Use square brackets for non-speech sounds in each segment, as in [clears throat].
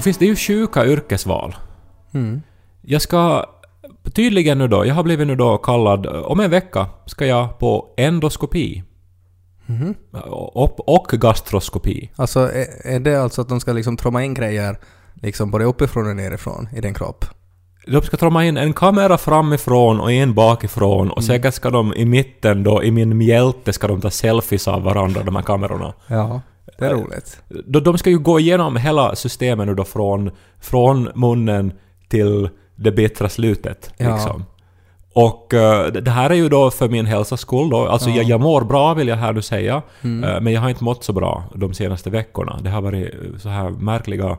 Nu finns det ju sjuka yrkesval. Mm. Jag ska tydligen nu då, jag har blivit nu då kallad, om en vecka ska jag på endoskopi. Mhm. Och, och gastroskopi. Alltså är, är det alltså att de ska liksom tromma in grejer liksom både uppifrån och nerifrån i din kropp? De ska tromma in en kamera framifrån och en bakifrån Mm. och säkert ska de i mitten då, i min mjälte ska de ta selfies av varandra, de här kamerorna. Ja, det är Äh, roligt. De, de ska ju gå igenom hela systemet nu då från, från munnen till det bittra slutet. Ja. Liksom. Och eh, det här är ju då för min hälsas skull då. Alltså Ja. Mm. jag, jag mår bra vill jag här nu säga. Eh, men jag har inte mått så bra de senaste veckorna. Det har varit eh, så här märkliga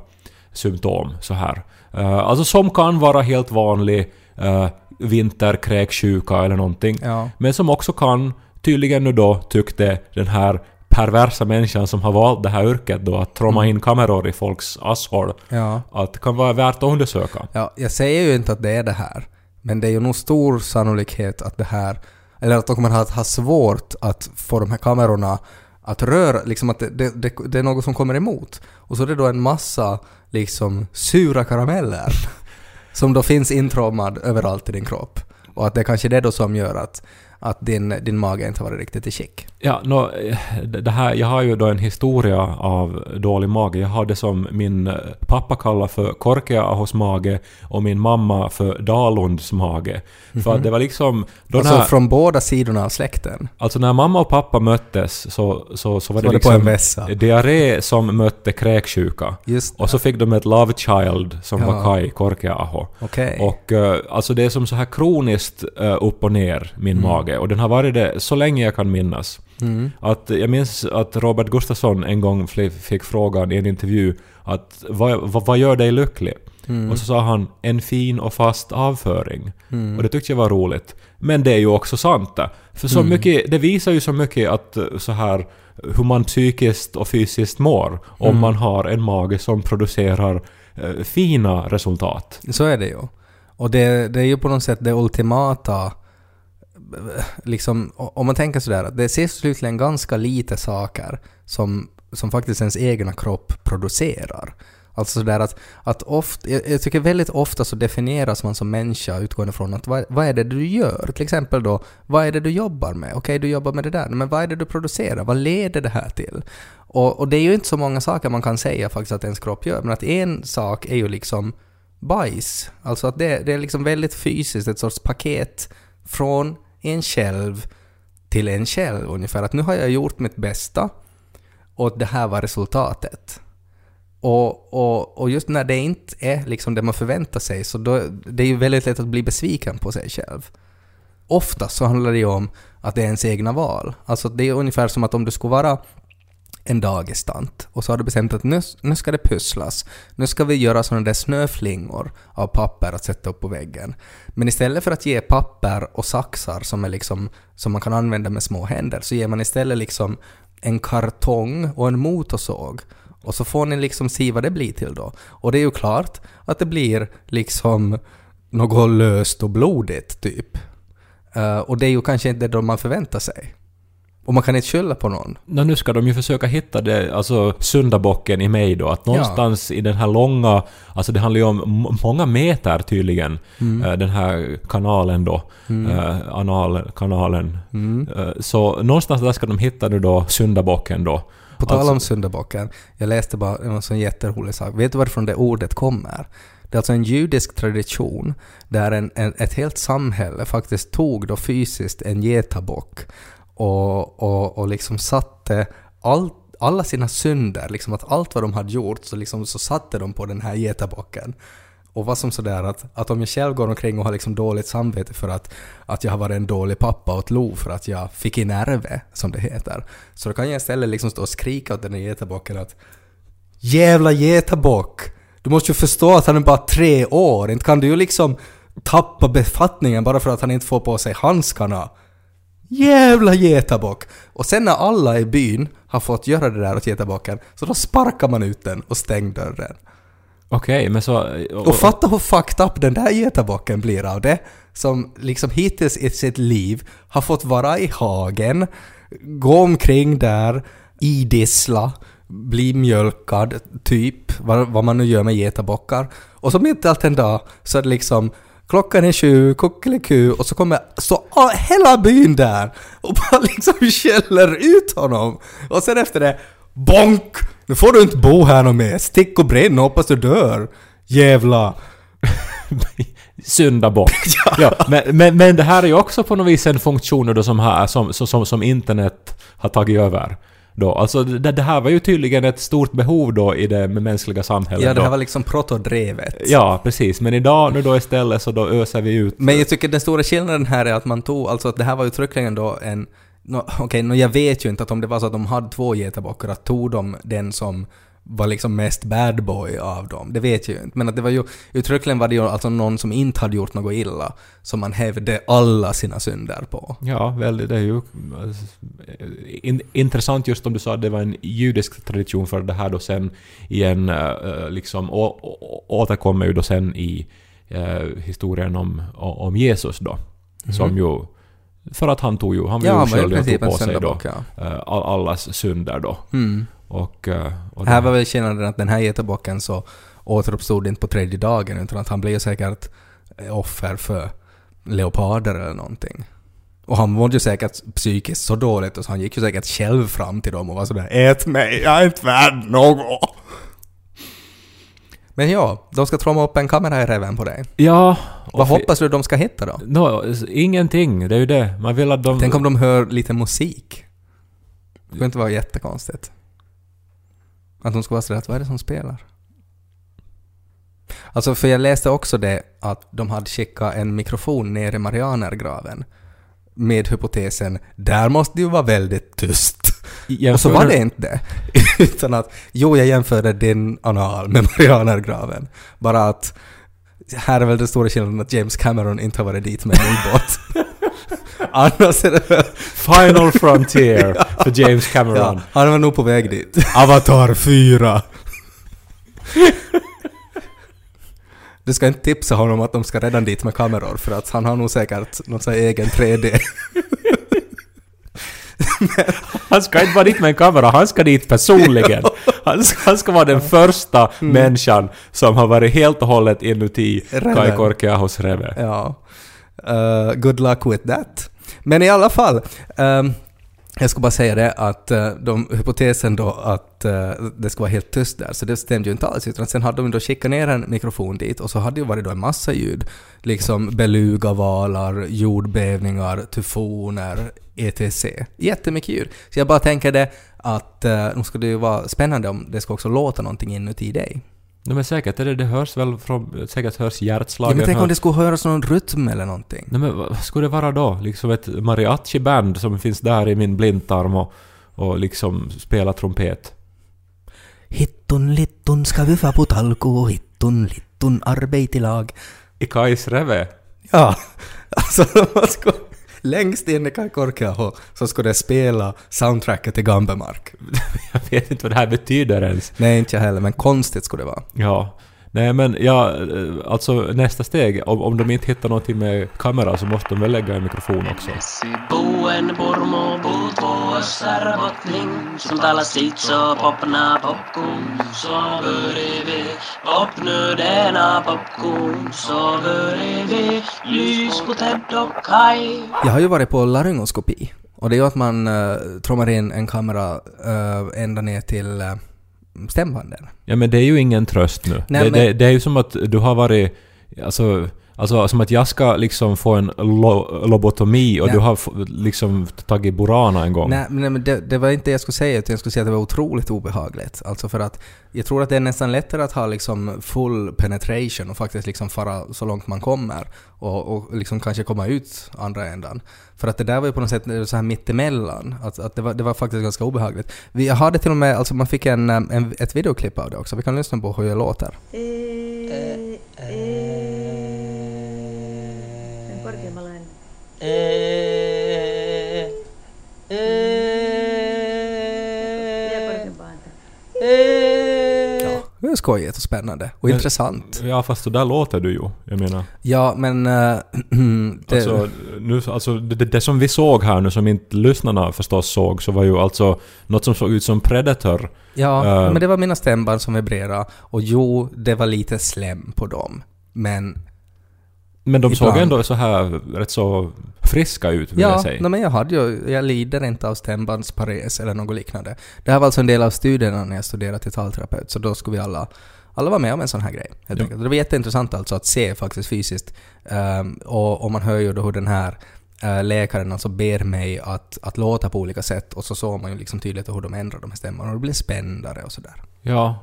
symptom så här. Eh, alltså som kan vara helt vanlig uh, vinterkräksjuka eller någonting. Ja. Men som också kan, tydligen nu då, tyckte den här perversa människan som har valt det här yrket då, att tromma in kameror i folks asshål, Ja. att det kan vara värt att undersöka. ja, jag säger ju inte att det är det här. Men det är ju nog stor sannolikhet att det här, eller att de kommer att ha svårt att få de här kamerorna att röra, liksom att det, det, det, det är något som kommer emot. Och så är det då en massa liksom sura karameller [laughs] som då finns intrommad överallt i din kropp. Och att det är kanske det då som gör att, att din, din mage inte har varit riktigt i skick. Ja, nå, eh, det här, jag har ju då en historia av dålig mage. Jag har det som min eh, pappa kallar för Korkeahos mage och min mamma för Dalunds mage. För att det var liksom... Alltså när, från båda sidorna av släkten. alltså när mamma och pappa möttes så, så, så var Så det var det på liksom en vässa. diarré som mötte kräksjuka. Och så fick de ett love child som Ja. var Kai Korkeaho. Okej. Och eh, alltså det är som så här kroniskt upp och ner, min mage. Och den har varit det så länge jag kan minnas. Mm. Att jag minns att Robert Gustafsson en gång fick frågan i en intervju att vad, vad, vad gör dig lycklig? Mm. Och så sa han en fin och fast avföring. Och det tyckte jag var roligt. Men det är ju också sant det. För så mycket, det visar ju så mycket att eh, så här hur man psykiskt och fysiskt mår om man har en mage som producerar eh, fina resultat. Så är det ju. Och det, det är ju på något sätt det ultimata liksom, om man tänker sådär, att det ser slutligen ganska lite saker som, som faktiskt ens egna kropp producerar. Alltså sådär att, att ofta, jag, jag tycker väldigt ofta så definieras man som människa utgående från att vad, vad är det du gör? Till exempel då, vad är det du jobbar med? Okej, du jobbar med det där, men vad är det du producerar? Vad leder det här till? Och, och det är ju inte så många saker man kan säga faktiskt att ens kropp gör, men att en sak är ju liksom bajs. Alltså att det, det är liksom väldigt fysiskt, ett sorts paket från en själv till en själv ungefär. Att nu har jag gjort mitt bästa och det här var resultatet. Och, och, och just när det inte är liksom det man förväntar sig så då, det är ju väldigt lätt att bli besviken på sig själv. Oftast så handlar det ju om att det är ens egna val. Alltså det är ungefär som att om du skulle vara en dagistant och så har du bestämt att nu, nu ska det pusslas. Nu ska vi göra sådana där snöflingor av papper att sätta upp på väggen. Men istället för att ge papper och saxar som, är liksom, som man kan använda med små händer så ger man istället liksom en kartong och en motorsåg. Och så får ni liksom se vad det blir till då. Och det är ju klart att det blir liksom något löst och blodigt typ. Uh, och det är ju kanske inte det man förväntar sig. Och man kan inte skylla på någon. Nå, nu ska de ju försöka hitta det, alltså syndabocken i mig då. Att någonstans i den här långa, alltså det handlar ju om många meter tydligen, eh, den här kanalen då, eh, analkanalen. Eh, så någonstans där ska de hitta nu då syndabocken då. På tal Alltså- om syndabocken, jag läste bara en sån jätterolig sak. Vet du varifrån det ordet kommer? Det är alltså en judisk tradition där en, en, ett helt samhälle faktiskt tog då fysiskt en getabock och, och, och liksom satte allt alla sina synder, liksom att allt vad de hade gjort, så, liksom, så satte de på den här getabocken. Och var som sådär att, att om jag själv går omkring och har liksom dåligt samvete för att, att jag har varit en dålig pappa åt Lo för att jag fick i nerve, som det heter. Så då kan jag istället liksom stå och skrika åt den här getabocken att Jävla getabock! Du måste ju förstå att han är bara tre år, inte kan du ju liksom tappa befattningen bara för att han inte får på sig handskarna. Jävla getabock! Och sen när alla i byn har fått göra det där åt getabocken, så då sparkar man ut den och stänger dörren. Okej, men så... Och fatta hur fucked up den där getabocken blir av det. Som liksom hittills i sitt liv har fått vara i hagen, gå omkring där, idissla, bli mjölkad, typ, vad, vad man nu gör med getabockar. Och så mitt allt en dag så är det liksom Klockan är sju, kuckeliku och så kommer så hela byn där och bara [laughs] liksom skäller ut honom. Och sen efter det, bonk! Nu får du inte bo här något mer. Stick och bränn och hoppas du dör. Jävla... [laughs] Syndabock. [laughs] ja. ja. men, men, men det här är ju också på något vis en funktion då som, här, som, som, som internet har tagit över. Då. Alltså det, det, här var ju tydligen ett stort behov då i det mänskliga samhället. Ja, det här var liksom protodrevet. Ja, precis. Men idag nu då istället så då öser vi ut... Men jag tycker den stora skillnaden här är att man tog, alltså att det här var uttryckligen då en No, Okej, okay, no, jag vet ju inte att om det var så att de hade två getabockar, att tog de den som var liksom mest bad boy av dem. Det vet jag ju inte. Men att det var ju, uttryckligen var det ju alltså någon som inte hade gjort något illa, som man hävde alla sina synder på. Ja, väldigt. Det är ju in, intressant just om du sa att det var en judisk tradition för det här då sen igen uh, liksom å, å, återkommer ju då sen i uh, historien om, om Jesus då. Mm. Som ju för att han tog ju, han ja, ju själv tog på sig då ja. allas synder då. Mm. Och, uh, och här var väl skillnaden att den här getabocken så återuppstod inte på tredje dagen utan att han blev säkert offer för leoparder eller någonting. Och han mådde ju säkert psykiskt så dåligt och så han gick ju säkert själv fram till dem och var sådär ”Ät mig, jag är inte värd något”. Men ja, de ska tromma upp en kamera i reven på dig. Ja. Vad hoppas du de ska hitta då? No, ingenting, det är ju det. Man vill att de... Tänk om de hör lite musik. Det skulle inte vara jättekonstigt. Att de ska vara sådär att vad är det som spelar? Alltså för jag läste också det att de hade skickat en mikrofon ner i Marianergraven med hypotesen ”där måste det ju vara väldigt tyst”. Jämför... Och så var det inte det. [laughs] Utan att, jo jag jämförde din anal med Marianergraven. Bara att här är väl den stora skillnaden att James Cameron inte har varit dit med en ubåt. [laughs] Annars är det Final [laughs] Frontier för James Cameron. Ja, han var nog på väg dit. [laughs] Avatar 4. [laughs] Du ska inte tipsa honom att de ska redan dit med kameror för att han har nog säkert någon sån egen 3D. han ska inte vara dit med en kamera, han ska dit personligen. Han ska, han ska vara den första mm. människan som har varit helt och hållet inuti Kai Korkeahos reve. Ja. Uh, good luck with that. Men i alla fall, um, jag ska bara säga det att eh, de, hypotesen då att eh, det ska vara helt tyst där, så det stämde ju inte alls. Utan sen hade de då skickat ner en mikrofon dit och så hade det varit då en massa ljud. Liksom belugavalar, jordbävningar, tyfoner, etc. Jättemycket ljud. Så jag bara tänker det att eh, nog nu skulle det ju vara spännande om det ska också låta någonting inuti dig. Nej men säkert är det, det hörs väl från, säkert hörs hjärtslagen. Ja men tänk om det skulle höras någon rytm eller någonting. Nej men vad skulle det vara då? Liksom ett mariachi-band som finns där i min blindtarm och, och liksom spelar trumpet. Hittun littun ska vi få på talko, hittun littun arbetilag. I Kais reve? Ja, [laughs] alltså man skulle längst in i Kaikorkeaho så skulle det spela soundtracket till Gambemark. [laughs] jag vet inte vad det här betyder ens. Nej, inte jag heller, men konstigt skulle det vara. Ja. Nej men ja, alltså nästa steg, om, om de inte hittar någonting med kamera så måste de väl lägga en mikrofon också. Jag har ju varit på laryngoskopi. Och det är ju att man uh, trommar in en kamera uh, ända ner till uh, stämbanden. Ja men det är ju ingen tröst nu. Nej, det, men... det, det, är ju som att du har varit... Alltså, alltså som att jag ska liksom få en lo lobotomi och nej. du har liksom tagit Burana en gång. Nej, nej men det, det, var inte det jag skulle säga, utan jag skulle säga att det var otroligt obehagligt. Alltså för att jag tror att det är nästan lättare att ha liksom full penetration och faktiskt liksom fara så långt man kommer och, och liksom kanske komma ut andra ändan. För att det där var ju på något sätt så här mittemellan. Att, att det, var, det var faktiskt ganska obehagligt. Vi hade till och med, alltså man fick en, en, ett videoklipp av det också. Vi kan lyssna på hur det låter. Sen korkeammalla Ja, det är skojigt och spännande och Men- intressant. Ja, fast så där låter du ju. Jag menar. Ja, men... Äh, det, Alltså, nu, alltså det, det, som vi såg här nu, som inte lyssnarna förstås såg, så var ju alltså något som såg ut som Predator. ja, äh, men det var mina stämband som vibrerade och jo, det var lite slem på dem. Men men de såg Ibland. ändå så här rätt så friska ut, vill jag Ja, säga. nej, men jag hade ju, jag lider inte av stämbandspares eller något liknande. Det här var alltså en del av studierna när jag studerade till talterapeut, så då skulle vi alla, alla vara med om en sån här grej. Helt Ja. enkelt. Det var jätteintressant alltså att se faktiskt fysiskt. Ehm, och, och man hör ju då hur den här eh, läkaren alltså ber mig att, att låta på olika sätt och så såg man ju liksom tydligt hur de ändrar de här stämmorna och det blir spändare och sådär. Ja,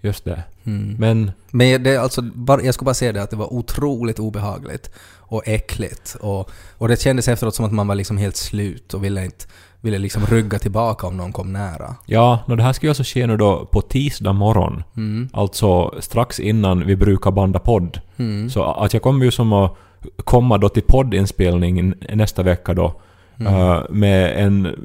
just det. Mm. Men Men det alltså, bara, jag skulle bara säga det att det var otroligt obehagligt och äckligt. Och, och det kändes efteråt som att man var liksom helt slut och ville inte ville liksom rygga tillbaka om någon kom nära. ja, no, det här ska ju alltså ske nu då på tisdag morgon. Mm. Alltså strax innan vi brukar banda podd. Mm. Så att jag kommer ju som att komma då till poddinspelningen nästa vecka då. Mm. eh, med en...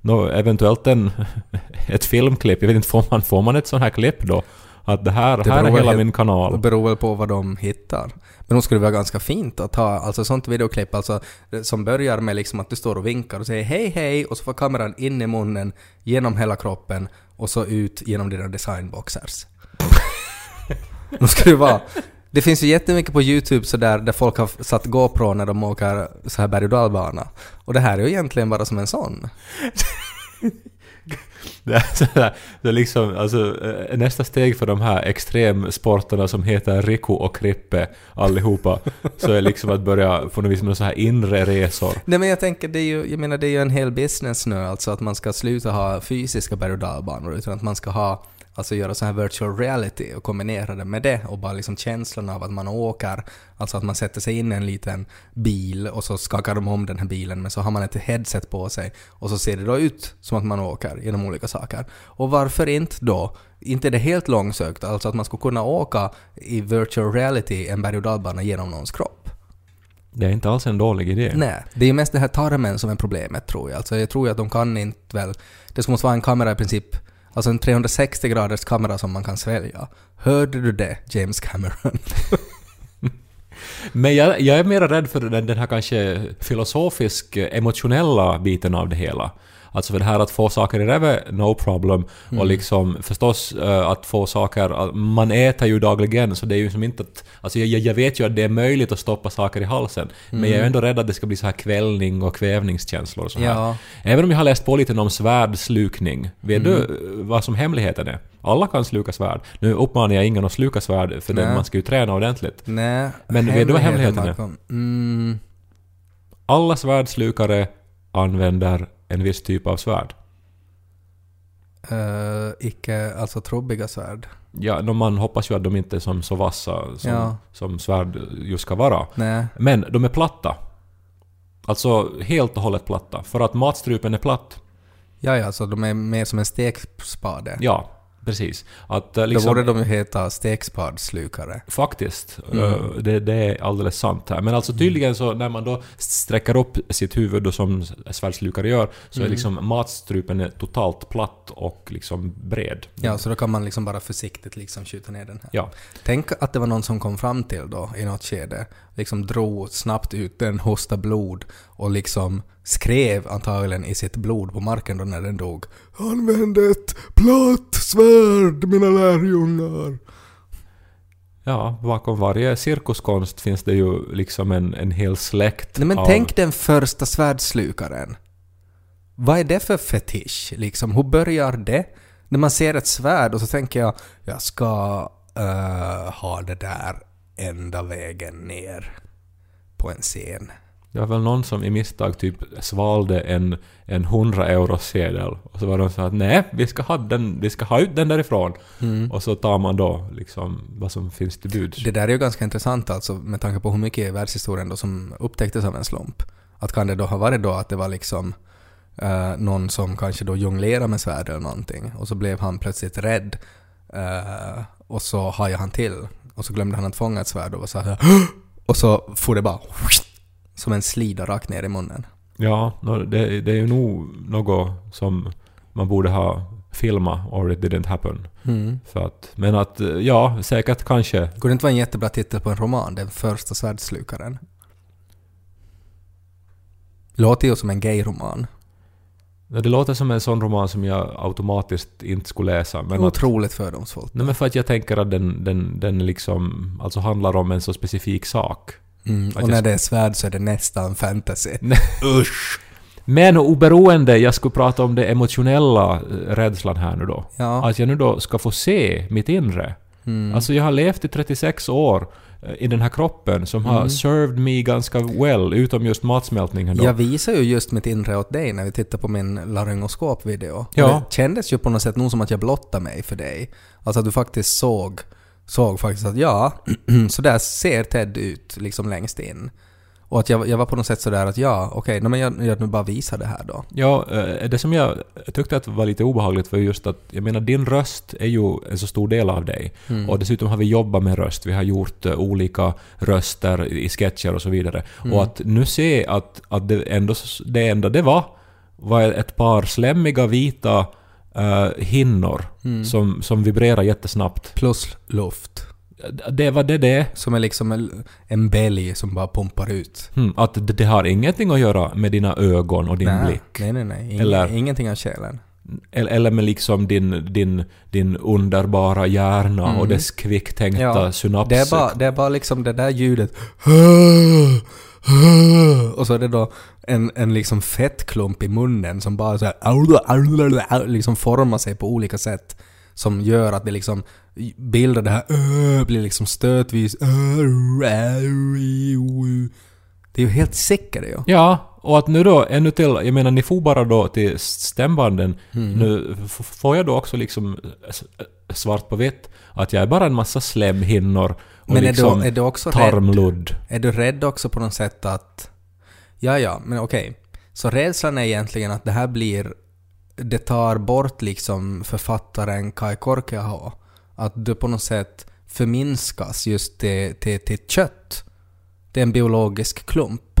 nå, eventuellt en... [laughs] ett filmklipp. Jag vet inte, får man, får man ett sånt här klipp då? Att det här, Det här är hela min Det kanal. beror väl på vad de hittar. Men nog skulle det vara ganska fint att ha alltså sånt videoklipp alltså, det- som börjar med liksom att du står och vinkar och säger hej hej och så får kameran in i munnen, genom hela kroppen och så ut genom dina designboxers. [laughs] Nu ska det vara. Det finns ju jättemycket på YouTube så där, där folk har satt GoPro när de åker så här berg och dalbana. Och det här är ju egentligen bara som en sån. [laughs] Det är, så här, det är liksom, alltså, eh, nästa steg för de här extremsporterna som heter Riku och Krippe allihopa, så är liksom att börja på något vis med så här inre resor. Nej men jag tänker, det är ju, jag menar det är ju en hel business nu alltså att man ska sluta ha fysiska berg och dalbanor utan att man ska ha, alltså göra så här virtual reality och kombinera det med det och bara liksom känslan av att man åker, alltså att man sätter sig in i en liten bil och så skakar de om den här bilen men så har man ett headset på sig och så ser det då ut som att man åker genom olika saker. Och varför inte då? Inte är det helt långsökt, alltså att man skulle kunna åka i virtual reality en berg och dalbana genom någons kropp. Det är inte alls en dålig idé. Nej, det är ju mest det här tarmen som är problemet tror jag. Alltså jag tror ju att de kan inte väl... Det ska måste vara en kamera i princip, alltså en 360 graders kamera som man kan svälja. Hörde du det, James Cameron? [laughs] Men jag, jag är mer rädd för den, den här kanske filosofisk emotionella biten av det hela. Alltså för det här att få saker i räve, no problem. Och liksom förstås eh, att få saker... att Man äter ju dagligen så det är ju som inte att... Alltså jag, jag vet ju att det är möjligt att stoppa saker i halsen. Men jag är ändå rädd att det ska bli så här kvällning och kvävningskänslor och så här. Ja. Även om jag har läst på lite om svärdslukning. Vet du eh, vad som hemligheten är? Alla kan sluka svärd. Nu uppmanar jag ingen att sluka svärd för det, Nej. man ska ju träna ordentligt. Nej. Men vet du vad hemligheten är? Mm, Alla svärdslukare använder en viss typ av svärd. eh, icke, alltså trubbiga svärd. Ja, no, man hoppas ju att de inte är som så vassa som, Ja. som svärd just ska vara. Nej. Men de är platta. Alltså helt och hållet platta. För att matstrupen är platt. Ja, ja, så de är mer som en stekspade. Ja, precis. Att eh, Då liksom... borde de ju heta stekspadslukare. Faktiskt. Mm. Eh, Det, det är alldeles sant här. Men alltså tydligen så när man då sträcker upp sitt huvud då som svärdslukare gör så är Mm. liksom matstrupen är totalt platt och liksom bred. Ja, så då kan man liksom bara försiktigt liksom skjuta ner den här. Ja. Tänk att det var någon som kom fram till då i något skede, liksom drog snabbt ut den, hosta blod och liksom skrev antagligen i sitt blod på marken då när den dog Använd ett platt svärd mina lärjungar. Ja, bakom varje cirkuskonst finns det ju liksom en, en hel släkt Nej men av... tänk den första svärdslukaren. Vad är det för fetisch? Liksom, hur börjar det? När man ser ett svärd och så tänker jag, jag ska eh, ha det där ända vägen ner på en scen. Det var väl någon som i misstag typ svalde en, en 100 euros sedel och så var de så att nej, vi ska ha den, vi ska ha ut den därifrån. Och så tar man då liksom vad som finns till buds. Det där är ju ganska intressant alltså med tanke på hur mycket i världshistorien då som upptäcktes av en slump. Att kan det då ha varit då att det var liksom eh, någon som kanske då jonglerade med svärd eller någonting och så blev han plötsligt rädd eh, och så hajade han till och så glömde han att fånga ett svärd och var så här [gasps] och så får det bara som en slida rakt ner i munnen. Ja, det, det är ju nog något som man borde ha filma or it didn't happen. Mm. För att, men att, ja, säkert kanske. Går det inte vara en jättebra titel på en roman? Den första svärdslukaren. Låter ju som en gay-roman. Det låter som en sån roman som jag automatiskt inte skulle läsa. Men att, Otroligt fördomsfullt. nej men för att jag tänker att den, den, den liksom, alltså handlar om en så specifik sak. Mm. Och när det är svärd så är det nästan fantasy. [laughs] Usch! Men oberoende, jag skulle prata om det emotionella eh, rädslan här nu då. Ja. Att jag nu då ska få se mitt inre. Mm. Alltså jag har levt i 36 år eh, i den här kroppen som har Mm. served me ganska well, utom just matsmältningen då. Jag visar ju just mitt inre åt dig när vi tittar på min laryngoskopvideo. Ja. Det kändes ju på något sätt nog som att jag blottade mig för dig. Alltså att du faktiskt såg, såg faktiskt att ja, [clears throat] så där ser Ted ut liksom längst in. Och att jag, jag var på något sätt sådär att ja, okej, okay, men jag, jag nu bara visar det här då. Ja, eh, det som jag tyckte att var lite obehagligt var just att, jag menar din röst är ju en så stor del av dig. Mm. Och dessutom har vi jobbat med röst, vi har gjort eh, olika röster i sketcher och så vidare. Mm. Och att nu se att, att det, ändå, det enda det var, var ett par slemmiga vita uh, hinnor Mm. som, som vibrerar jättesnabbt. Plus luft. Det var det det. Som är liksom en, en belg som bara pumpar ut. Hmm, att det, det har ingenting att göra med dina ögon och din nej, blick. nej, nej, nej. Ing, Eller- Ingenting av själen. Eller, eller med liksom din, din, din underbara hjärna Mm. och dess kvicktänkta Ja, synapser. Det är, bara, det är bara liksom det där ljudet. [gasps] Och så är det då en, en liksom fettklump i munnen som bara så här liksom formar sig på olika sätt. Som gör att det liksom bildar det här äh, blir liksom stötvis. Det är ju helt säkert ju. Ja, och att nu då, ännu till, jag menar ni får bara då till stämbanden, Mm. nu får jag då också liksom svart på vitt att jag är bara en massa slemhinnor och Men är, liksom du, är du också rädd? tarmludd. Är du rädd också på något sätt att... Ja, ja, men okej. Så rädslan är egentligen att det här blir... Det tar bort liksom författaren Kai Korkeaho. Att du på något sätt förminskas just till, till, till kött. Det är en biologisk klump.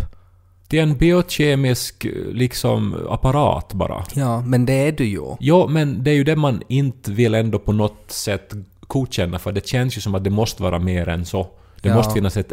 Det är en biokemisk liksom apparat bara. Ja, men det är du ju. Jo, men det är ju det man inte vill ändå på något sätt godkänna för det känns ju som att det måste vara mer än så. Det Ja. måste finnas ett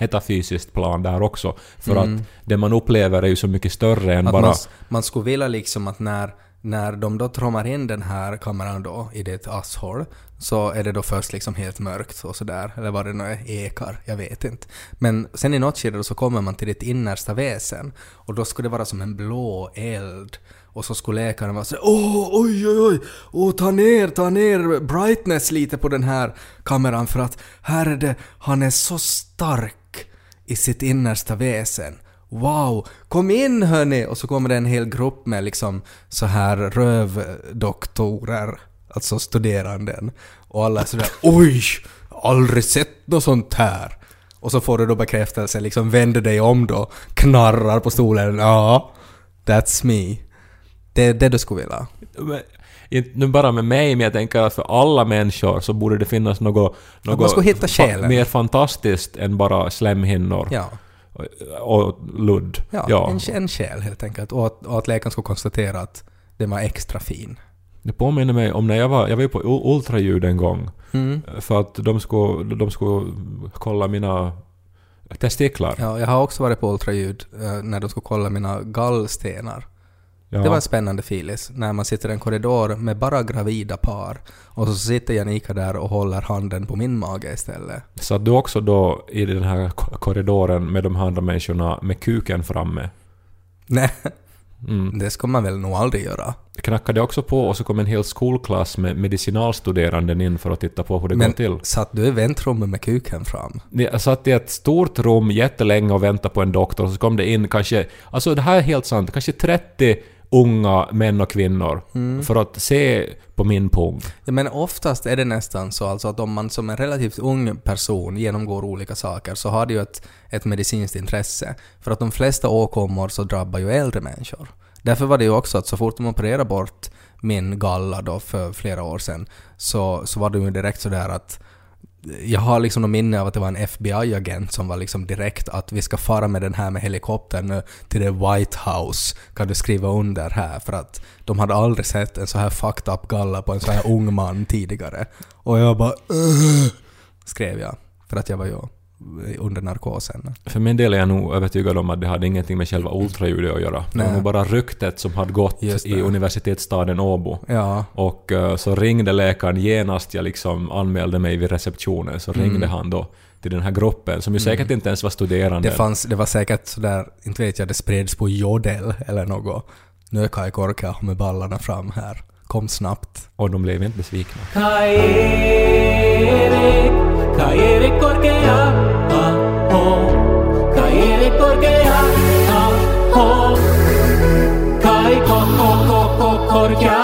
metafysiskt plan där också. För Mm. att det man upplever är ju så mycket större än Att bara... man, man skulle vilja liksom att när, när de då trommar in den här kameran då i ditt asshål så är det då först liksom helt mörkt och sådär. Eller vad det nu är, ekar, jag vet inte. Men sen i något skede så kommer man till ditt innersta väsen och då skulle det vara som en blå eld. Och så skulle läkaren vara så åh, oj, oj, oj, åh, ta ner, ta ner brightness lite på den här kameran för att här är det, han är så stark i sitt innersta väsen. Wow, kom in hörni! Och så kommer det en hel grupp med liksom så här rövdoktorer, alltså studeranden. Och alla är sådär oj, aldrig sett något sånt här. Och så får du då bekräftelse, liksom vänder dig om då, knarrar på stolen, ja, that's me. Det är det du skulle vilja. Men, inte nu bara med mig, men jag tänker att för alla människor så borde det finnas något, något man skulle hitta själen. mer fantastiskt än bara slemhinnor Ja, och, och ludd. ja, En, en själ helt enkelt. Och att, och att läkaren skulle konstatera att den var extra fin. Det påminner mig om när jag var, jag var på ultraljud en gång. Mm. För att de skulle, de skulle kolla mina testiklar. Ja, jag har också varit på ultraljud eh, när de skulle kolla mina gallstenar. Ja. Det var en spännande filis när man sitter i en korridor med bara gravida par och så sitter Janika där och håller handen på min mage istället. Så att du också då i den här ko- korridoren med de här andra människorna med kuken framme. Nej, Mm. det ska man väl nog aldrig göra. Knackade också på och så kom en hel skolklass med medicinalstuderanden in för att titta på hur det Men går till. satt du i väntrummet med kuken fram? Jag satt i ett stort rum jättelänge och väntade på en doktor och så kom det in kanske, alltså det här är helt sant, kanske 30 unga män och kvinnor Mm. för att se på min pung. Ja, men oftast är det nästan så alltså att om man som en relativt ung person genomgår olika saker så har det ju ett, ett medicinskt intresse. För att de flesta åkommor så drabbar ju äldre människor. Därför var det ju också att så fort de opererade bort min galla då för flera år sedan så, så var det ju direkt sådär att jag har liksom något minne av att det var en FBI-agent som var liksom direkt att vi ska fara med den här med helikoptern nu till det White House. Kan du skriva under här? För att de hade aldrig sett en så här fucked up galla på en så här ung man tidigare. Och jag bara "Ugh", skrev jag. För att jag var ju under narkosen. För min del är jag nog övertygad om att det hade ingenting med själva ultraljudet att göra. Det var Nej. nog bara ryktet som hade gått i universitetsstaden Åbo. Ja. Och eh, så ringde läkaren genast jag liksom anmälde mig vid receptionen, så ringde han då till den här gruppen, som ju säkert inte ens var studerande. Det, fanns, det var säkert sådär, inte vet jag, det spreds på jodel eller något. Nu är Kai Korka med ballarna fram här. Kom snabbt. Och de blev inte besvikna. Caere, Kai ko, ko, ko, ko, korkea.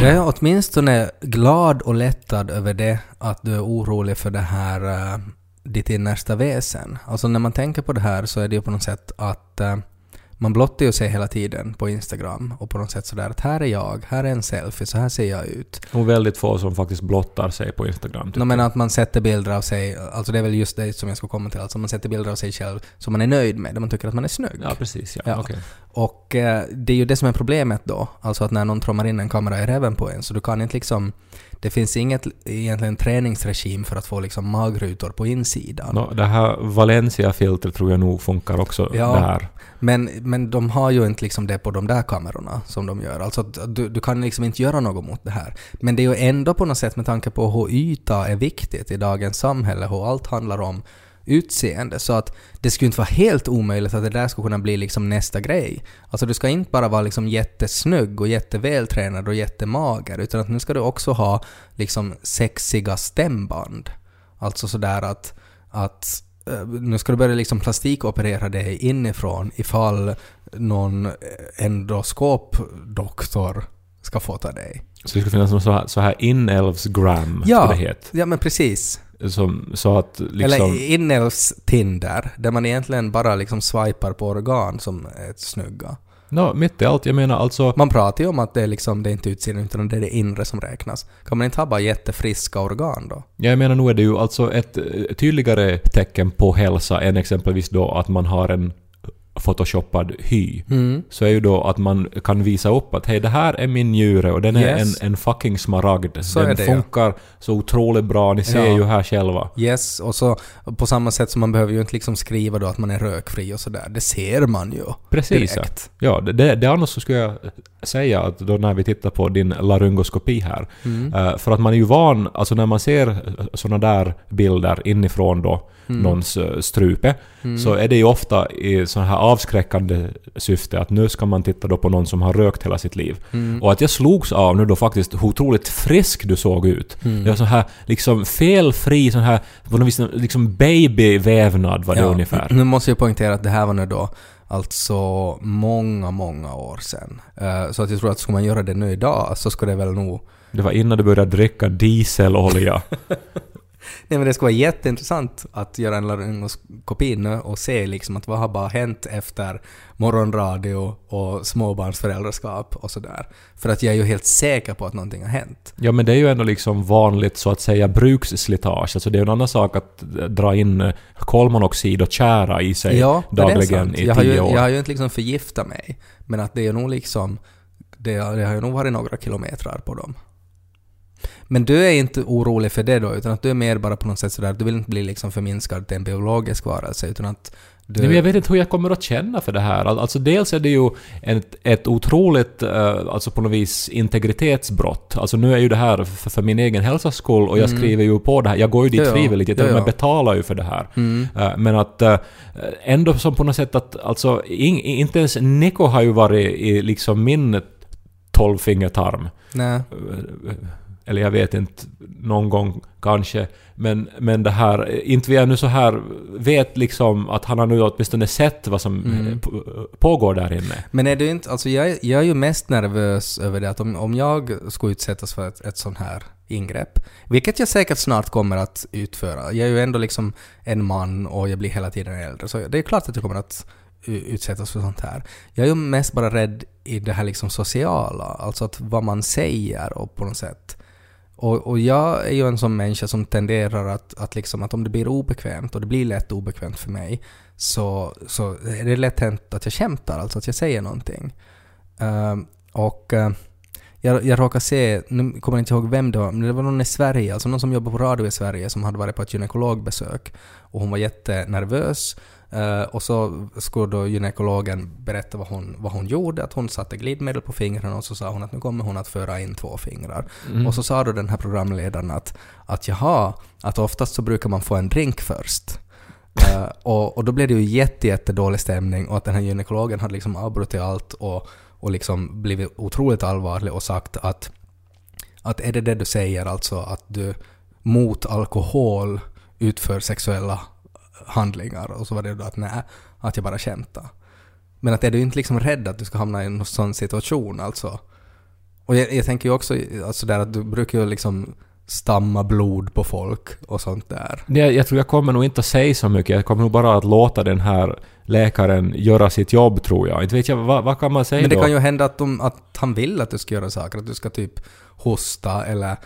Jag är åtminstone glad och lättad över det att du är orolig för det här uh, ditt innersta väsen. Alltså när man tänker på det här så är det ju på något sätt att eh, man blottar ju sig hela tiden på Instagram och på något sätt sådär att här är jag, här är en selfie, så här ser jag ut. Och väldigt få som faktiskt blottar sig på Instagram. No, men att man sätter bilder av sig, alltså det är väl just det som jag ska komma till, alltså man sätter bilder av sig själv som man är nöjd med, där man tycker att man är snygg. Ja, precis. Ja. Ja. Okej. Och eh, det är ju det som är problemet då, alltså att när någon trommar in en kamera i räven på en, så du kan inte liksom, det finns inget egentligen träningsregim för att få liksom magrutor på insidan. Nå, det här Valencia-filtret tror jag nog funkar också Ja. där. Men, men de har ju inte liksom det på de där kamerorna som de gör. Alltså du, du kan liksom inte göra något mot det här. Men det är ju ändå på något sätt med tanke på hur yta är viktigt i dagens samhälle, hur allt handlar om utseende. Så att det skulle inte vara helt omöjligt att det där skulle kunna bli liksom nästa grej. Alltså du ska inte bara vara liksom jättesnygg och jättevältränad och jättemager, utan att nu ska du också ha liksom sexiga stämband. Alltså sådär att, att eh, nu ska du börja liksom plastikoperera dig inifrån ifall någon endoskopdoktor ska fota dig. Så det skulle finnas någon så här, så här inälvsgram, Ja. skulle det heter. Ja men precis. Som, så att liksom... Eller inälvs-Tinder, där man egentligen bara liksom swipar på organ som är snygga. Nå, mitt i allt, jag menar alltså... Man pratar ju om att det är liksom, det är inte utseendet utan det är det inre som räknas. Kan man inte ha bara jättefriska organ då? Jag menar nog är det ju alltså ett eh, tydligare tecken på hälsa än exempelvis då att man har en photoshoppad hy. Mm. Så är ju då att man kan visa upp att hej det här är min njure och den är Yes. en, en fucking smaragd. Så den det, ja. funkar så otroligt bra, ni ser Ja. ju här själva. Yes, och så på samma sätt som man behöver ju inte liksom skriva då att man är rökfri och sådär. Det ser man ju. Precis ja. Direkt. Ja, det, det, det annars så skulle jag säga att då när vi tittar på din laryngoskopi här, Mm. eh, för att man är ju van, alltså när man ser sådana där bilder inifrån då, Mm. någons eh, strupe, så är det ju ofta i sådana här avskräckande syfte att nu ska man titta då på någon som har rökt hela sitt liv. Mm. Och att jag slogs av nu då faktiskt hur otroligt frisk du såg ut. Mm. Det var så här liksom felfri, sån här på något vis liksom babyvävnad var det ungefär. Nu måste jag poängtera att det här var nu då alltså många, många år sedan. Eh, så att jag tror att skulle man göra det nu idag så skulle det väl nog... Det var innan du började dricka dieselolja. [laughs] Nej men det skulle vara jätteintressant att göra en laryngoskopi nu och se liksom att vad har bara hänt efter morgonradio och småbarnsföräldraskap och sådär. För att jag är ju helt säker på att någonting har hänt. Ja men det är ju ändå liksom vanligt så att säga bruksslitage. Alltså det är ju en annan sak att dra in kolmonoxid och tjära i sig Ja, dagligen i jag har, ju, tio år. jag har ju inte liksom förgiftat mig. Men att det är nog liksom... Det, det har ju nog varit några kilometrar på dem. Men du är inte orolig för det då, utan att du är mer bara på något sätt sådär, du vill inte bli liksom förminskad till en biologisk varelse, utan att du... Nej, men jag vet inte hur jag kommer att känna för det här. Al- Alltså dels är det ju ett, ett otroligt, eh, alltså på något vis integritetsbrott. Alltså nu är ju det här för, för min egen hälsas skull och jag skriver ju på det här. Jag går ju dit Mm. Ja, frivilligt, jag Ja, till och med betalar ju för det här. Mm. Eh, Men att eh, ändå som på något sätt att alltså in, inte ens Nico har ju varit i liksom min tolvfingertarm. Nej. Eller jag vet inte, någon gång kanske. Men, men det här, inte vi är nu så här, vet liksom att han har nu åtminstone sett vad som Mm. eh, pågår där inne. Men är du inte, alltså jag, jag är ju mest nervös över det att om, om jag skulle utsättas för ett, ett sånt här ingrepp, vilket jag säkert snart kommer att utföra. Jag är ju ändå liksom en man och jag blir hela tiden äldre, så det är klart att jag kommer att utsättas för sånt här. Jag är ju mest bara rädd i det här liksom sociala, alltså att vad man säger och på något sätt och, och jag är ju en sån människa som tenderar att, att, liksom, att om det blir obekvämt, och det blir lätt obekvämt för mig, så, så är det lätt hänt att jag kämtar, alltså att jag säger någonting. Uh, och uh, jag, jag råkade se, nu kommer jag inte ihåg vem det var, men det var någon i Sverige, alltså någon som jobbar på radio i Sverige som hade varit på ett gynekologbesök. Och hon var jättenervös. Uh, och så skulle då gynekologen berätta vad hon, vad hon gjorde, att hon satte glidmedel på fingrarna och så sa hon att nu kommer hon att föra in två fingrar. Mm. Och så sa då den här programledaren att, att jaha, att oftast så brukar man få en drink först. Uh, och, och då blev det ju jätte, jätte dålig stämning och att den här gynekologen hade liksom avbrutit allt och, och liksom blivit otroligt allvarlig och sagt att, att är det det du säger, alltså att du mot alkohol utför sexuella handlingar? Och så var det då att nej, att jag bara skämtade. Men att är du inte liksom rädd att du ska hamna i en sån situation alltså? Och jag, jag tänker ju också alltså där att du brukar ju liksom stamma blod på folk och sånt där. Jag, jag tror jag kommer nog inte att säga så mycket. Jag kommer nog bara att låta den här läkaren göra sitt jobb, tror jag. Inte vet jag, vad, vad kan man säga Men det då? kan ju hända att, de, att han vill att du ska göra saker. Att du ska typ hosta eller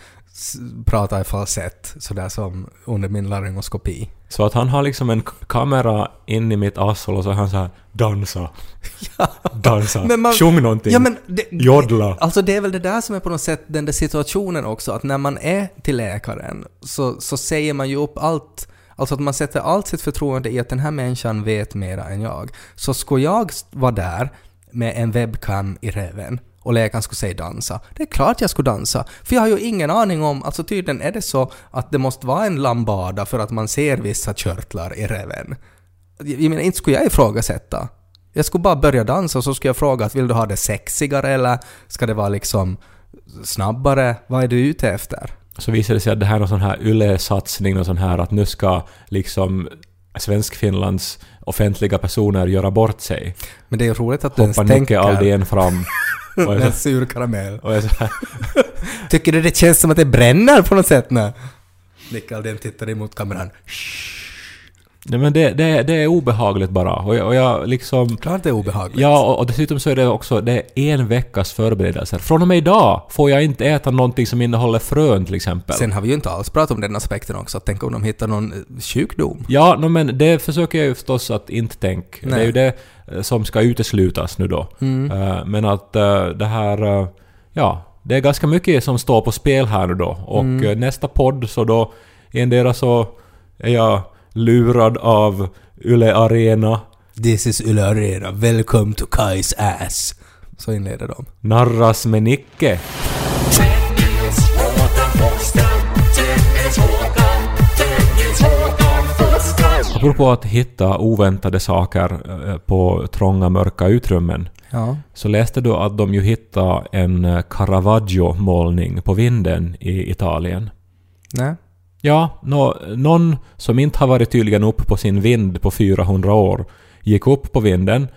prata i falsett, sådär som under min laryngoskopi. Så att han har liksom en kamera in i mitt arsel och så är han så här dansa. [laughs] Ja. Dansa. Men man- Sjung någonting. Ja, men det, Jodla. Alltså det är väl det där som är på något sätt den där situationen också, att när man är till läkaren så, så säger man ju upp allt, alltså att man sätter allt sitt förtroende i att den här människan vet mera än jag. Så skulle jag vara där med en webcam i reven och läkaren skulle säga dansa, det är klart jag skulle dansa. För jag har ju ingen aning om, alltså tydligen är det så att det måste vara en lambada för att man ser vissa körtlar i reven. Jag menar, inte skulle jag ifrågasätta. Jag skulle bara börja dansa och så skulle jag fråga att vill du ha det sexigare eller ska det vara liksom snabbare? Vad är du ute efter? Så visar det sig att det här är någon sån här YLE-satsning, någon sån här att nu ska liksom Svenskfinlands offentliga personer göra bort sig. Men det är roligt att du ens Hoppa Nicke tänker Aldén fram. [laughs] Och en sur karamell. och jag så här, [laughs] Tycker du det känns som att det bränner på något sätt nu? Nicke Aldén tittar emot kameran. Nej men det, det, det är obehagligt bara. Och jag, och jag liksom... Klart det är obehagligt. Ja, och, och dessutom så är det också det är en veckas förberedelser. Från och med idag får jag inte äta någonting som innehåller frön till exempel. Sen har vi ju inte alls pratat om den aspekten också. Tänk om de hittar någon eh, sjukdom. Ja, no, men det försöker jag ju förstås att inte tänka. Det är ju det eh, som ska uteslutas nu då. Mm. Eh, Men att eh, det här... eh, Ja, det är ganska mycket som står på spel här nu då. Och Mm. nästa podd så då... Endera så är jag lurad av Yle Arena, This is Yle Arena. Welcome to Kais ass. Så inleder de. narras med Nicke. Apropå att hitta oväntade saker eh, på trånga mörka utrymmen. Ja. Så läste du att de ju hittade en eh, Caravaggio-målning på vinden i Italien. Nej. Ja, nå, någon som inte har varit tydligen upp på sin vind på 400 år gick upp på vinden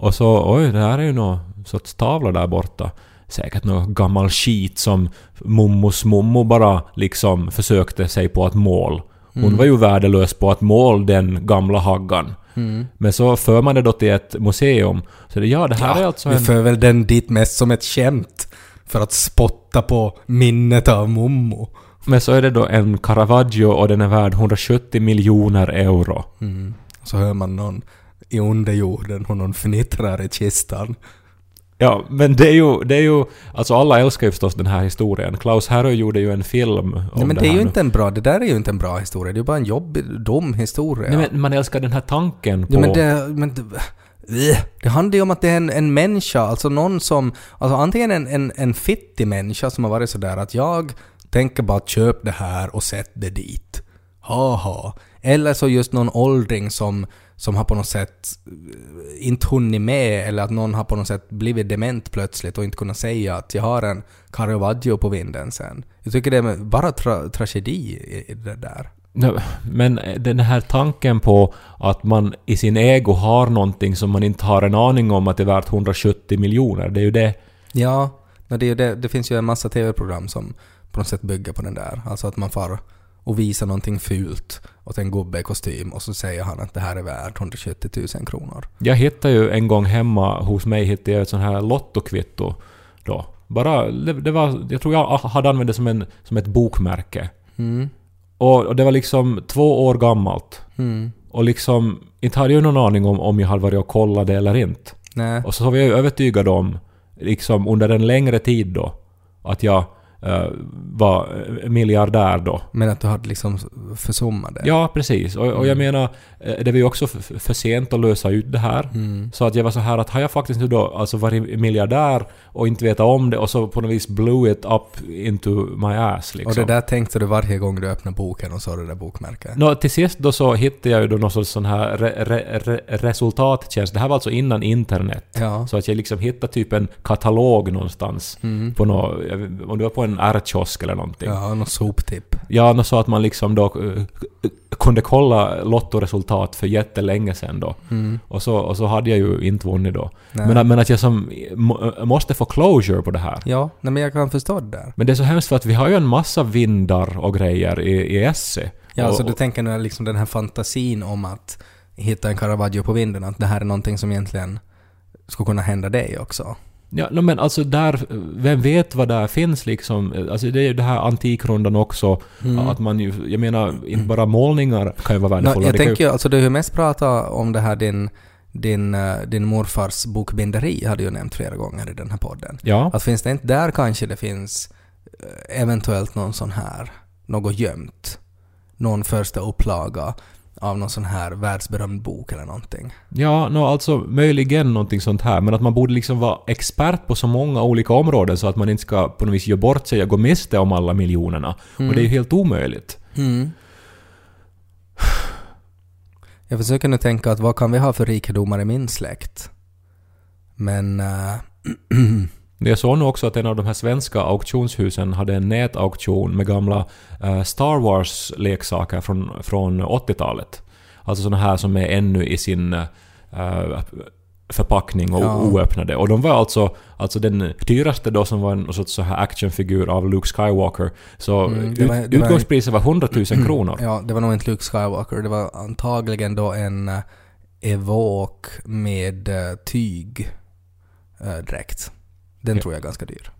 och så oj, det här är ju någon sorts tavla där borta. Säkert någon gammal skit som Mommos mommo bara liksom försökte sig på att mål. Hon var ju värdelös på att måla den gamla haggan. Mm. Men så för man det då till ett museum. Så det, ja, det här är alltså vi en... för väl den dit mest som ett skämt. För att spotta på minnet av Mommo. Men så är det då en Caravaggio och den är värd 170 miljoner euro. Mm. Så hör man någon i underjorden och någon fnittrar i kistan. Ja, men det är ju... Det är ju alltså alla älskar ju förstås den här historien. Klaus Härö gjorde ju en film om Nej, men det, är här ju inte en bra, det där är ju inte en bra historia. Det är ju bara en jobbig, dum historia. Nej, men man älskar den här tanken på... Ja, men det, men det, det handlar ju om att det är en, en människa, alltså någon som, alltså antingen en, en, en fittig människa som har varit sådär att jag tänker bara köp det här och sätt det dit. Haha. Eller så just någon åldring som, som har på något sätt eh, inte hunnit med eller att någon har på något sätt blivit dement plötsligt och inte kunnat säga att jag har en Caravaggio på vinden sen. Jag tycker det är bara tra tragedi i, det där. Men den här tanken på att man i sin ego har någonting som man inte har en aning om att det är värt 170 miljoner, det är ju det. Ja, det, är det, det finns ju en massa TV-program som på något sätt bygger på den där. Alltså att man far och visar någonting fult åt en gubbe i kostym och så säger han att det här är värt 170 000 kronor. Jag hittade ju en gång hemma hos mig hittade jag ett sånt här lottokvitto då. Bara, det, det var, jag tror jag hade använt det som, en, som ett bokmärke. Mm. Och, och det var liksom två år gammalt. Mm. Och liksom, inte hade jag någon aning om om jag hade varit och kollat det eller inte. Nej. Och så var jag ju övertygad om, liksom under en längre tid då, att jag var miljardär då. Men att du hade liksom försummat det. Ja, precis. Och, och jag Mm. menar, eh, det var ju också f- för sent att lösa ut det här. Mm. Så att jag var så här att har jag faktiskt nu då alltså varit miljardär och inte vetat om det och så på något vis blew it up into my ass liksom. Och det där tänkte du varje gång du öppnade boken och såg det där bokmärket? Nå, till sist då så hittade jag ju då någon sorts sån här re, re, re, resultattjänst. Det här var alltså innan internet. Ja. Så att jag liksom hittade typ en katalog någonstans. Mm. På nå, jag vet- om det var på en R-kiosk eller någonting. Ja, något soptipp. Ja, nå så att man liksom då eh, kunde kolla lottoresultat för jättelänge sedan då. Mm. Och så, och så hade jag ju inte vunnit då. Nej. Men, men att jag som må, måste få closure på det här. Ja, nej, men jag kan förstå det där. Men det är så hemskt för att vi har ju en massa vindar och grejer i, i Esse. Ja, och, alltså du tänker nu liksom den här fantasin om att hitta en Caravaggio på vinden, att det här är någonting som egentligen skulle kunna hända dig också. Ja, no, men alltså där, vem vet vad där finns liksom? Alltså det är ju det här antikrundan också. Mm. Att man ju, jag menar, inte bara målningar kan ju vara värdefulla. jag det kan tänker ju, alltså du har ju mest pratat om det här din, din, eh, din morfars bokbinderi, hade du nämnt flera gånger i den här podden. Ja. Att finns det inte där kanske det finns eh, eventuellt någon sån här, något gömt? Någon första upplaga av någon sån här världsberömd bok eller någonting. Ja, no, alltså möjligen någonting sånt här. Men att man borde liksom vara expert på så många olika områden så att man inte ska på något vis göra bort sig och gå miste om alla miljonerna. Och det är ju helt omöjligt. Mm. Jag försöker nu tänka att vad kan vi ha för rikedomar i min släkt? Men... eh, [clears throat] Jag såg nu också att en av de här svenska auktionshusen hade en nätauktion med gamla eh, Star Wars-leksaker från, från 80-talet. Alltså såna här som är ännu i sin eh, förpackning och Ja. oöppnade. Och de var alltså, alltså den dyraste då som var en sorts så här actionfigur av Luke Skywalker. Så Mm, det var- det utgångspriset var 100 000 kronor. ja, det var nog inte Luke Skywalker. Det var antagligen då en uh, Evoke med uh, tyg uh, dräkt. Den Ja. tror jag är ganska dyr.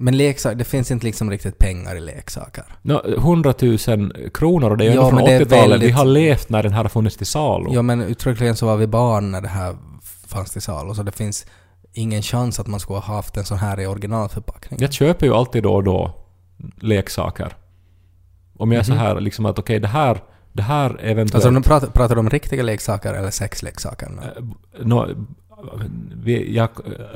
Men leksaker, det finns inte liksom riktigt pengar i leksaker. Nå, 100 000 kronor och det är ju Ja, ändå från men det är 80-talet. Vi väldigt- har levt när den här har funnits till salu. Ja men uttryckligen så var vi barn när det här fanns till salu, så det finns ingen chans att man skulle ha haft en sån här i originalförpackning. Jag köper ju alltid då och då leksaker. Om jag är Mhm. så här liksom att okej det här, det här eventuellt... Alltså de pratar, pratar de om riktiga leksaker eller sexleksaker? nu? Vi, jag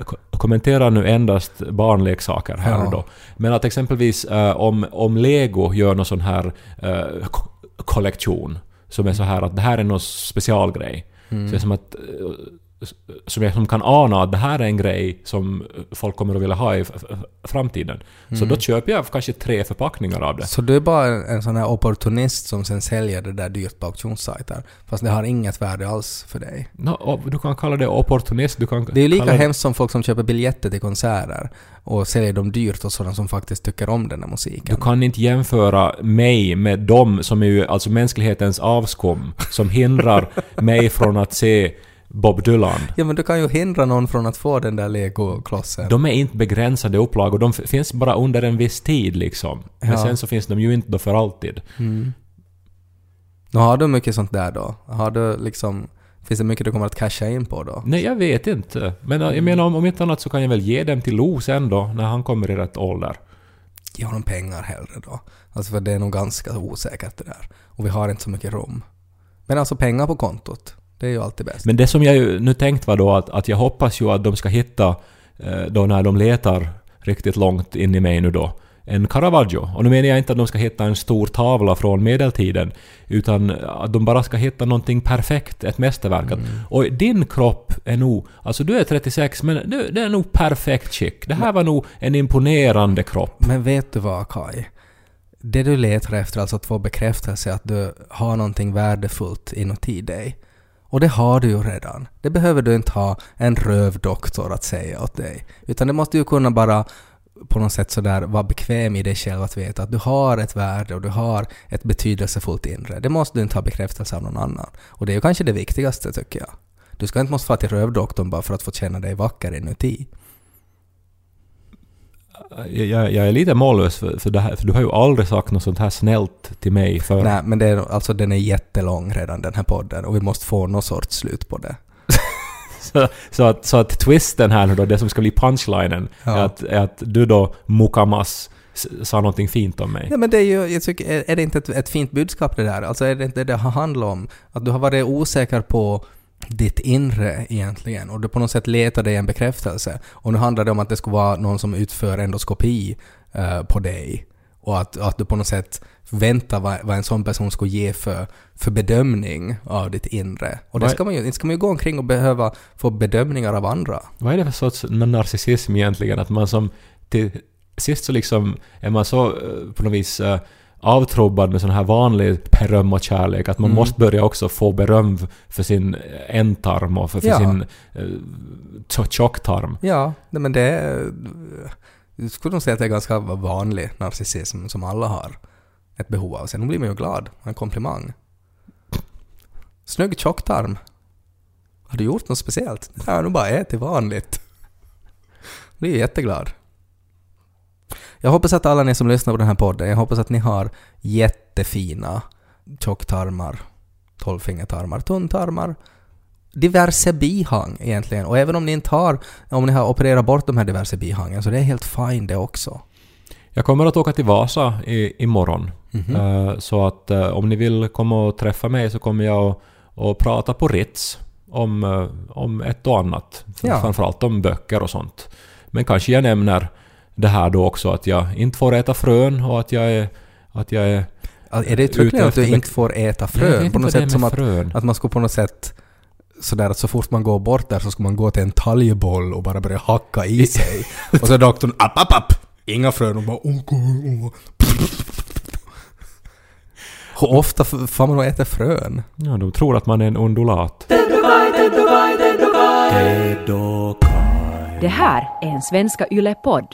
ko- kommenterar nu endast barnleksaker här Ja. och då. Men att exempelvis eh, om, om Lego gör någon sån här eh, ko- kollektion som är så här att det här är någon specialgrej. Mm. Så det är som att eh, som jag som kan ana att det här är en grej som folk kommer att vilja ha i framtiden. Så Mm. då köper jag kanske tre förpackningar av det. Så du är bara en, en sån här opportunist som sen säljer det där dyrt på auktionssajter. Fast det har inget värde alls för dig. Och du kan kalla det opportunist, du kan Det är ju lika kalla hemskt som folk som köper biljetter till konserter och säljer dem dyrt och sådana som faktiskt tycker om den där musiken. Du kan inte jämföra mig med dem som är ju alltså mänsklighetens avskum som hindrar mig från att se Bob Dylan. Ja men du kan ju hindra någon från att få den där legoklossen. De är inte begränsade upplagor, de finns bara under en viss tid liksom. Men Ja. sen så finns de ju inte då för alltid. Mm. Nu har du mycket sånt där då? Har du liksom... Finns det mycket du kommer att casha in på då? Nej, jag vet inte. Men äh, jag menar om, om inte annat så kan jag väl ge dem till Lo sen då, när han kommer i rätt ålder. Ge honom pengar hellre då. Alltså för det är nog ganska osäkert det där. Och vi har inte så mycket rum. Men alltså pengar på kontot. Det är ju alltid bäst. Men det som jag ju nu tänkt var då att, att jag hoppas ju att de ska hitta, eh, då när de letar riktigt långt in i mig nu då, en Caravaggio. Och nu menar jag inte att de ska hitta en stor tavla från medeltiden, utan att de bara ska hitta någonting perfekt, ett mästerverk. Att, Och din kropp är nog, alltså du är 36, men du, det är nog perfekt skick. Det här var nog en imponerande kropp. Men vet du vad Kai? Det du letar efter, alltså att få bekräftelse att du har någonting värdefullt inuti dig. Och det har du ju redan. Det behöver du inte ha en rövdoktor att säga åt dig. Utan det måste ju kunna bara på något sätt sådär vara bekväm i dig själv att veta att du har ett värde och du har ett betydelsefullt inre. Det måste du inte ha bekräftelse av någon annan. Och det är ju kanske det viktigaste tycker jag. Du ska inte måste få till rövdoktorn bara för att få känna dig vacker inuti jag, jag är lite mållös för, för det här, för du har ju aldrig sagt något sånt här snällt till mig för... Nej, men det är, alltså, den är jättelång redan den här podden och vi måste få något sorts slut på det. [laughs] Så, så, att, så att twisten här nu då, det som ska bli punchlinen, Ja. är, att, är att du då, Mukamas, sa någonting fint om mig. Ja, men det är ju, jag tycker, är, är det inte ett, ett fint budskap det där? Alltså är det inte det det har handlat om? Att du har varit osäker på ditt inre egentligen och du på något sätt letar dig en bekräftelse. Och nu handlar det om att det skulle vara någon som utför endoskopi eh, på dig. Och att, att du på något sätt väntar vad, vad en sån person skulle ge för, för bedömning av ditt inre. Och det ska man ju, inte ska man ju gå omkring och behöva få bedömningar av andra. Vad är det för sorts narcissism egentligen? Att man som till sist så liksom är man så eh, på något vis eh, avtrubbad med sån här vanlig beröm och kärlek att man Mm. måste börja också få beröm för sin ändtarm och för, för Ja. sin eh, tjo- tjocktarm. Ja, nej, men det är... Jag skulle nog säga att det är ganska vanlig narcissism som alla har ett behov av. Sen blir man ju glad. En komplimang. Snygg tjocktarm. Har du gjort något speciellt? Ja, nu bara ätit vanligt. Blir jätteglad. Jag hoppas att alla ni som lyssnar på den här podden, jag hoppas att ni har jättefina tjocktarmar, tolvfingertarmar, tunntarmar, diverse bihang egentligen. Och även om ni inte har, om ni har opererat bort de här diverse bihangen, så det är helt fine det också. Jag kommer att åka till Vasa i, imorgon. Mhm. Eh, så att eh, om ni vill komma och träffa mig så kommer jag att, att prata på Ritz om, eh, om ett och annat. Ja. Framförallt om böcker och sånt. Men kanske jag nämner det här då också att jag inte får äta frön och att jag är... Att jag är Alltså, Är det uttryckligen att du inte får äta frön? På något sätt som att, frön. att man skulle på något sätt sådär att så fort man går bort där så ska man gå till en talgboll och bara börja hacka i sig. och så är doktorn app, app, app! Inga frön och bara okej, åh. Hur ofta får man och äter frön? Ja, de tror att man är en undulat. Det här är en Svenska Yle-podd.